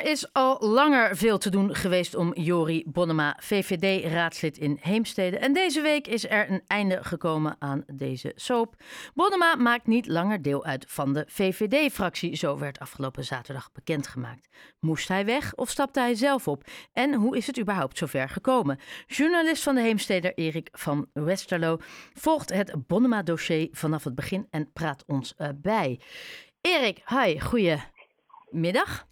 Er is al langer veel te doen geweest om Jori Bonnema, VVD-raadslid in Heemstede. En deze week is er een einde gekomen aan deze soap. Bonnema maakt niet langer deel uit van de VVD-fractie. Zo werd afgelopen zaterdag bekendgemaakt. Moest hij weg of stapte hij zelf op? En hoe is het überhaupt zover gekomen? Journalist van de Heemsteder Erik van Westerlo volgt het Bonnema-dossier vanaf het begin en praat ons bij. Erik, hi, goedemiddag.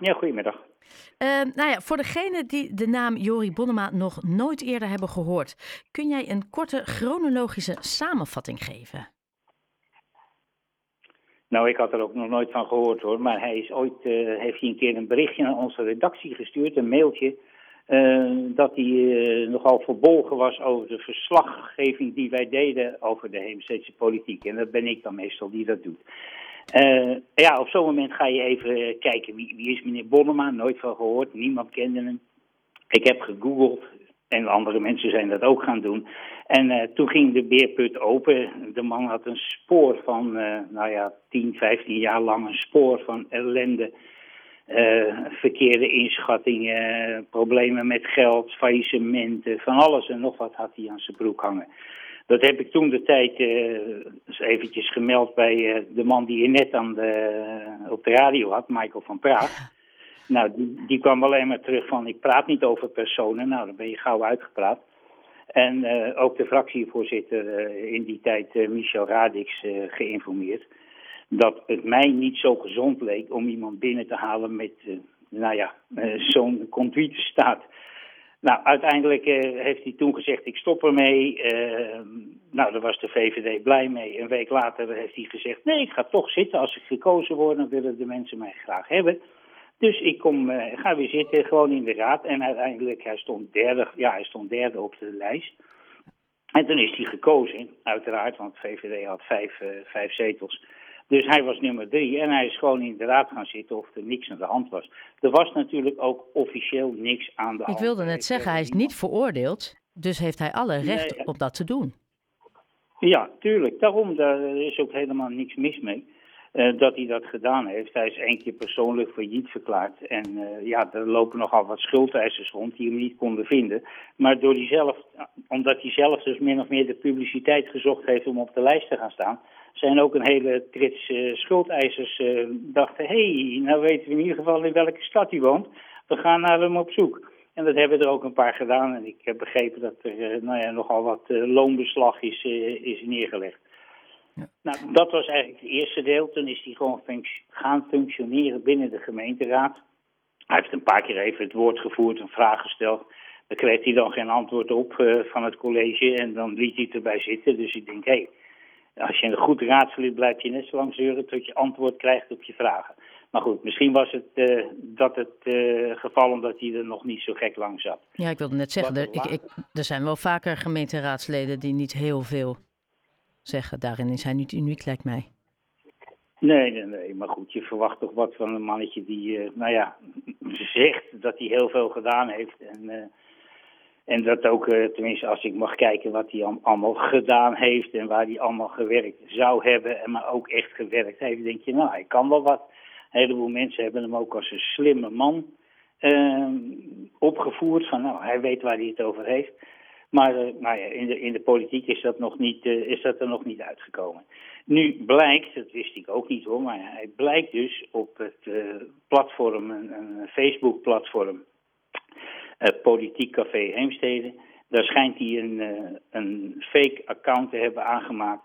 Ja, goedemiddag. Uh, nou ja, voor degenen die de naam Jori Bonnema nog nooit eerder hebben gehoord, kun jij een korte chronologische samenvatting geven? Nou, ik had er ook nog nooit van gehoord hoor, maar hij is ooit, uh, heeft hij een keer een berichtje naar onze redactie gestuurd, een mailtje, uh, dat hij nogal verbolgen was over de verslaggeving die wij deden over de Heemstedse politiek. En dat ben ik dan meestal die dat doet. Uh, ja, op zo'n moment ga je even kijken wie, wie is meneer Bonnema, nooit van gehoord, niemand kende hem. Ik heb gegoogeld en andere mensen zijn dat ook gaan doen. En uh, toen ging de beerput open. De man had een spoor van, nou ja, 10, 15 jaar lang een spoor van ellende. verkeerde inschattingen, problemen met geld, faillissementen, van alles en nog wat had hij aan zijn broek hangen. Dat heb ik toen de tijd uh, eventjes gemeld bij uh, de man die je net aan de, op de radio had, Michael van Praag. Nou, die, die, kwam alleen maar terug van ik praat niet over personen. Nou, dan ben je gauw uitgepraat. En uh, ook de fractievoorzitter in die tijd, Michel Radix, geïnformeerd. Dat het mij niet zo gezond leek om iemand binnen te halen met, nou ja, zo'n conduite staat. Nou, uiteindelijk uh, heeft hij toen gezegd, ik stop ermee. Uh, nou, daar was de VVD blij mee. Een week later heeft hij gezegd, nee, ik ga toch zitten. Als ik gekozen word, dan willen de mensen mij graag hebben. Dus ik kom, uh, ga weer zitten, gewoon in de raad. En uiteindelijk, hij stond derde, ja, hij stond derde op de lijst. En toen is hij gekozen, uiteraard, want de VVD had vijf, vijf zetels. Dus hij was nummer drie en hij is gewoon in de raad gaan zitten of er niks aan de hand was. Er was natuurlijk ook officieel niks aan de hand. Ik wilde net zeggen, hij is niet veroordeeld, dus heeft hij alle recht nee, om dat te doen. Ja, tuurlijk. Daarom, daar is ook helemaal niks mis mee. Uh, dat hij dat gedaan heeft. Hij is één keer persoonlijk failliet verklaard. En uh, ja, er lopen nogal wat schuldeisers rond die hem niet konden vinden. Maar door die zelf, omdat hij zelf dus min of meer de publiciteit gezocht heeft om op de lijst te gaan staan, zijn ook een hele trits uh, schuldeisers uh, dachten, hé, hey, nou weten we in ieder geval in welke stad hij woont. We gaan naar hem op zoek. En dat hebben er ook een paar gedaan. En ik heb begrepen dat er uh, nou ja, nogal wat loonbeslag is, is neergelegd. Ja. Nou, dat was eigenlijk het eerste deel. Toen is hij gewoon gaan functioneren binnen de gemeenteraad. Hij heeft een paar keer even het woord gevoerd, een vraag gesteld. Daar kreeg hij dan geen antwoord op van het college en dan liet hij het erbij zitten. Dus ik denk, hé, hey, als je een goed raadslid blijf je net zo lang zeuren tot je antwoord krijgt op je vragen. Maar goed, misschien was het uh, dat het uh, geval omdat hij er nog niet zo gek lang zat. Ja, ik wilde net zeggen, er, ik, ik, er zijn wel vaker gemeenteraadsleden die niet heel veel zeggen. Daarin is hij niet uniek, lijkt mij. Nee, nee, nee. Maar goed, je verwacht toch wat van een mannetje die, uh, nou ja, zegt dat hij heel veel gedaan heeft. En en dat ook, tenminste als ik mag kijken wat hij allemaal gedaan heeft en waar hij allemaal gewerkt zou hebben, en maar ook echt gewerkt heeft, denk je, nou, hij kan wel wat. Een heleboel mensen hebben hem ook als een slimme man uh, opgevoerd, van nou, hij weet waar hij het over heeft. Maar uh, nou in, de, in de politiek is dat, nog niet, uh, is dat er nog niet uitgekomen. Nu blijkt, dat wist ik ook niet hoor, maar hij blijkt dus op het platform, een, Facebook-platform, Politiek Café Heemstede. Daar schijnt hij een, uh, een fake account te hebben aangemaakt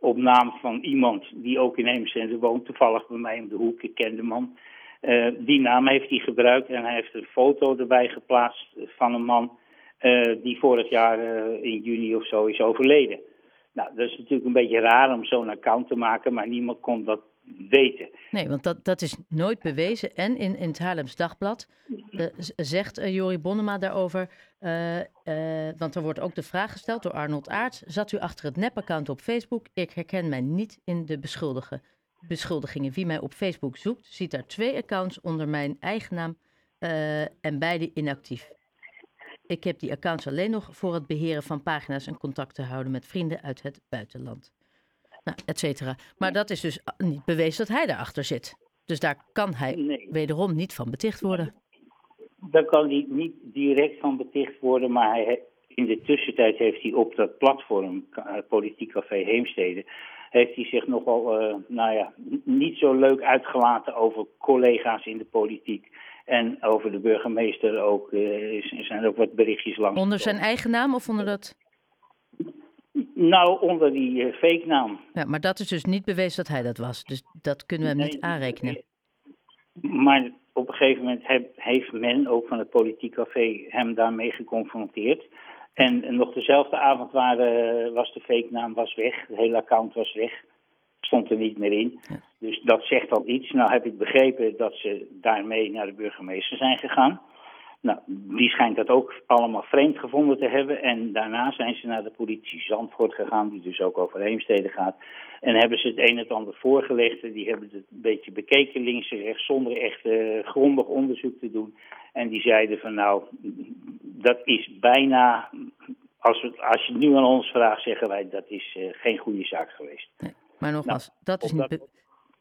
op naam van iemand die ook in Heemstede woont. Toevallig bij mij om de hoek, ik ken de man. Uh, die naam heeft hij gebruikt en hij heeft een foto erbij geplaatst van een man die vorig jaar in juni of zo is overleden. Nou, dat is natuurlijk een beetje raar om zo'n account te maken, maar niemand kon dat Nee, want dat, dat is nooit bewezen. En in, in het Haarlems Dagblad uh, zegt uh, Jori Bonnema daarover... Uh, want er wordt ook de vraag gesteld door Arnold Aerts... zat u achter het nepaccount op Facebook? Ik herken mij niet in de beschuldigingen. Wie mij op Facebook zoekt, ziet daar twee accounts onder mijn eigen naam... en beide inactief. Ik heb die accounts alleen nog voor het beheren van pagina's... en contact te houden met vrienden uit het buitenland. Nou, et cetera. Maar dat is dus niet bewezen dat hij daarachter zit. Dus daar kan hij Nee. wederom niet van beticht worden. Daar kan hij niet direct van beticht worden, maar hij, in de tussentijd heeft hij op dat platform, eh, Politiek Café Heemstede, heeft hij zich nogal, eh, nou ja, niet zo leuk uitgelaten over collega's in de politiek. En over de burgemeester ook, eh, is- er zijn ook wat berichtjes langs. Onder zijn eigen naam of onder dat... Nou, onder die eh, fake naam. Ja, maar dat is dus niet bewezen dat hij dat was. Dus dat kunnen we hem niet aanrekenen. Maar op een gegeven moment heb- heeft men, ook van het Politiek Café, hem daarmee geconfronteerd. En nog dezelfde avond waren, was de fake naam was weg, het hele account was weg, stond er niet meer in. Ja. Dus dat zegt al iets. Nou heb ik begrepen dat ze daarmee naar de burgemeester zijn gegaan. Nou, die schijnt dat ook allemaal vreemd gevonden te hebben. En daarna zijn ze naar de politie Zandvoort gegaan, die dus ook over Heemstede gaat. En hebben ze het een en het ander voorgelegd. En die hebben het een beetje bekeken, links en rechts, zonder echt eh, grondig onderzoek te doen. En die zeiden van nou, dat is bijna, als, we, als je het nu aan ons vraagt, zeggen wij dat is eh, geen goede zaak geweest. Maar nogmaals, dat is niet dat-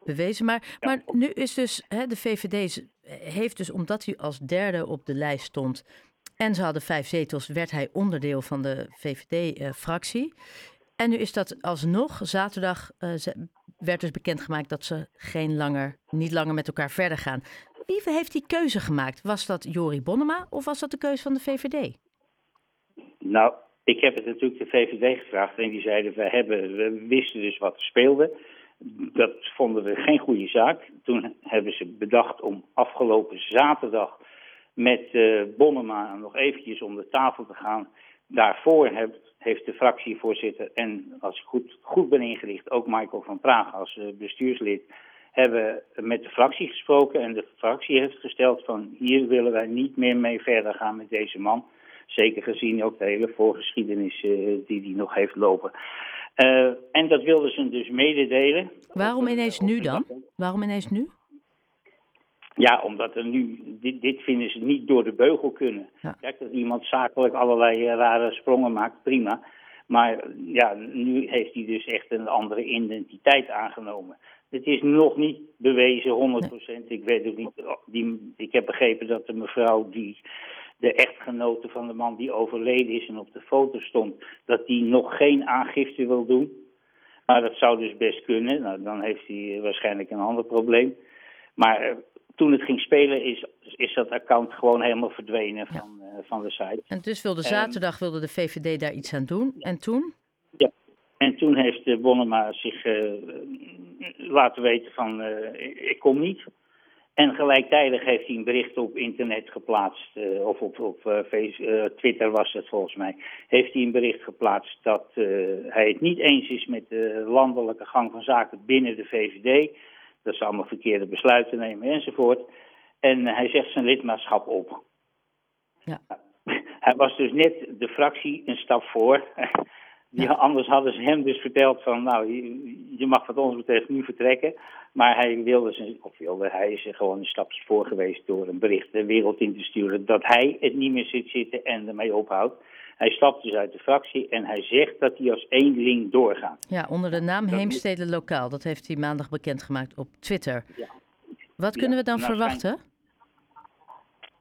bewezen. Maar, maar nu is dus, hè, de VVD z- heeft dus, omdat hij als derde op de lijst stond en ze hadden vijf zetels, werd hij onderdeel van de VVD-fractie. en nu is dat alsnog, zaterdag eh, werd dus bekendgemaakt dat ze geen langer, niet langer met elkaar verder gaan. Wie heeft die keuze gemaakt? Was dat Jori Bonnema of was dat de keuze van de VVD? Nou, ik heb het natuurlijk de VVD gevraagd en die zeiden we, hebben, we wisten dus wat er speelde. Dat vonden we geen goede zaak. Toen hebben ze bedacht om afgelopen zaterdag met eh Bonnema nog eventjes om de tafel te gaan. Daarvoor heeft de fractievoorzitter en als ik goed, goed ben ingericht ook Michael van Praag als eh, bestuurslid hebben met de fractie gesproken en de fractie heeft gesteld van hier willen wij niet meer mee verder gaan met deze man. Zeker gezien ook de hele voorgeschiedenis eh, die hij nog heeft lopen. Eh, en dat wilden ze dus mededelen. Waarom ineens nu dan? Waarom ineens nu? Ja, omdat er nu, dit, dit vinden ze niet door de beugel kunnen. Ja. Kijk, dat iemand zakelijk allerlei eh, rare sprongen maakt, prima. Maar ja, nu heeft hij dus echt een andere identiteit aangenomen. Het is nog niet bewezen, 100%. Ik weet ook niet. Die, ik heb begrepen dat de mevrouw die de echtgenote van de man die overleden is en op de foto stond, dat die nog geen aangifte wil doen. Maar dat zou dus best kunnen. Nou, dan heeft hij waarschijnlijk een ander probleem. Maar eh, toen het ging spelen is, is dat account gewoon helemaal verdwenen van, eh, van de site. En dus wilde zaterdag wilde de VVD daar iets aan doen. En toen? En toen heeft de Bonnema zich eh, laten weten van eh, ik kom niet. En gelijktijdig heeft hij een bericht op internet geplaatst, eh, of op, op eh, eh, Twitter was het volgens mij, heeft hij een bericht geplaatst dat hij het niet eens is met de landelijke gang van zaken binnen de VVD. Dat ze allemaal verkeerde besluiten nemen enzovoort. En hij zegt zijn lidmaatschap op. Ja. Hij was dus net de fractie een stap voor. Anders hadden ze hem dus verteld van, nou, je, mag wat ons betreft nu vertrekken. Maar hij wilde, zijn, of wilde, hij is er gewoon een stapje voor geweest door een bericht de wereld in te sturen dat hij het niet meer zit zitten en ermee ophoudt. Hij stapt dus uit de fractie en hij zegt dat hij als eenling doorgaat. Ja, onder de naam Dat moet- Heemstede Lokaal. Dat heeft hij maandag bekendgemaakt op Twitter. Ja. Wat Ja, kunnen we dan nou, verwachten?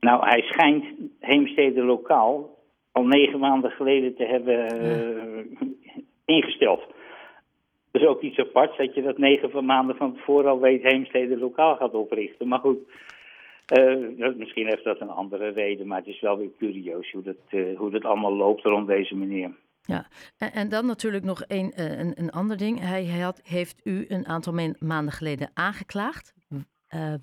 Nou, hij schijnt Heemstede lokaal al negen maanden geleden te hebben eh, ingesteld. Dat is ook iets aparts dat je dat negen van maanden van tevoren al weet Heemstede lokaal gaat oprichten. Maar goed, dat- misschien heeft dat een andere reden, maar het is wel weer curieus hoe dat, eh, hoe dat allemaal loopt rond deze meneer. Ja, en, en dan natuurlijk nog een, eh, een, een ander ding. Hij, had, heeft u een aantal maanden geleden aangeklaagd.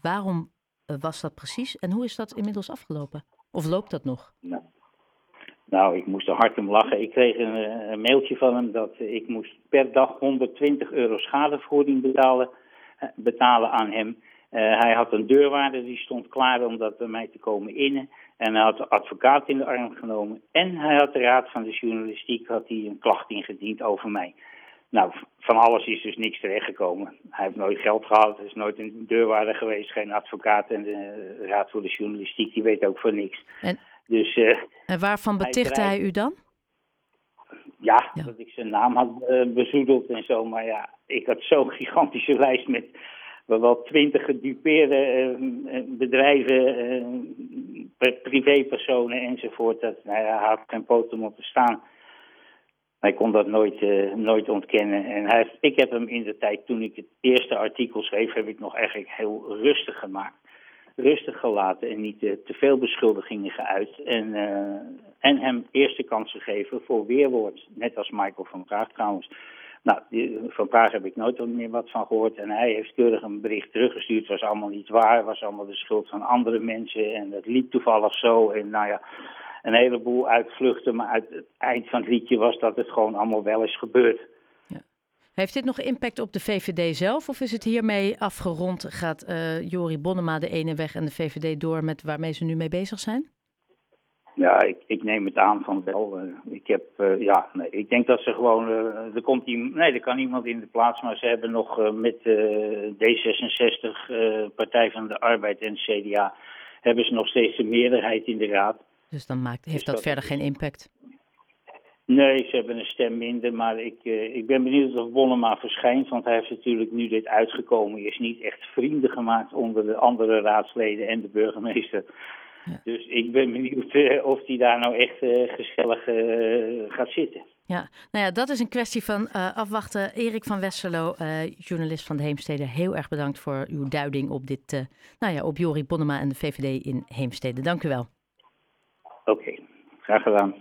Waarom was dat precies en hoe is dat inmiddels afgelopen? Of loopt dat nog? Nou, nou, ik moest er hard om lachen. Ik kreeg een, eh, mailtje van hem dat ik moest per dag 120 euro schadevergoeding betalen, eh, betalen aan hem. Eh, hij had een deurwaarder die stond klaar om dat bij mij te komen innen. En hij had de advocaat in de arm genomen. En hij had de raad van de journalistiek had hij een klacht ingediend over mij. Nou, van alles is dus niks terechtgekomen. Hij heeft nooit geld gehad, is nooit een deurwaarder geweest, geen advocaat. En de raad voor de journalistiek, die weet ook van niks. Dus eh, En waarvan betichtte hij u dan? ja, Ja. dat ik zijn naam had eh, bezoedeld en zo. Maar ja, ik had zo'n gigantische lijst met wel, twintig gedupeerde eh, bedrijven, privépersonen enzovoort. Dat, nou ja, hij had geen poten moeten staan. Hij kon dat nooit, uh, nooit ontkennen. En hij ik heb hem in de tijd, toen ik het eerste artikel schreef, heb ik nog eigenlijk heel rustig gemaakt. Rustig gelaten en niet uh, te veel beschuldigingen geuit. En, uh, en hem eerste kans gegeven voor weerwoord. Net als Michael van Praag trouwens. Nou, van Praag heb ik nooit meer wat van gehoord. En hij heeft keurig een bericht teruggestuurd. Het was allemaal niet waar. Het was allemaal de schuld van andere mensen. En dat liep toevallig zo. En nou ja, een heleboel uitvluchten. Maar uit het eind van het liedje was dat het gewoon allemaal wel is gebeurd. Heeft dit nog impact op de VVD zelf? Of is het hiermee afgerond? Gaat uh, Jori Bonnema de ene weg en de VVD door met waarmee ze nu mee bezig zijn? Ja, ik, ik neem het aan van wel. Uh, ik heb, uh, ja, nee, ik denk dat ze gewoon, uh, er komt iemand, nee, er kan iemand in de plaats, maar ze hebben nog met D66, Partij van de Arbeid en CDA, hebben ze nog steeds de meerderheid in de raad. Dus dan maakt, heeft dus dat, dat, verder geen impact? Nee, ze hebben een stem minder, maar ik, ik ben benieuwd of Bonnema verschijnt, want hij heeft natuurlijk nu dit uitgekomen is niet echt vrienden gemaakt onder de andere raadsleden en de burgemeester. Ja. Dus ik ben benieuwd uh, of hij daar nou echt uh, gezellig gaat zitten. Ja, nou ja, dat is een kwestie van afwachten. Erik van Westerlo, journalist van de Heemstede, heel erg bedankt voor uw duiding op dit, nou ja, op Jori Bonnema en de VVD in Heemstede. Dank u wel. Oké, okay, graag gedaan.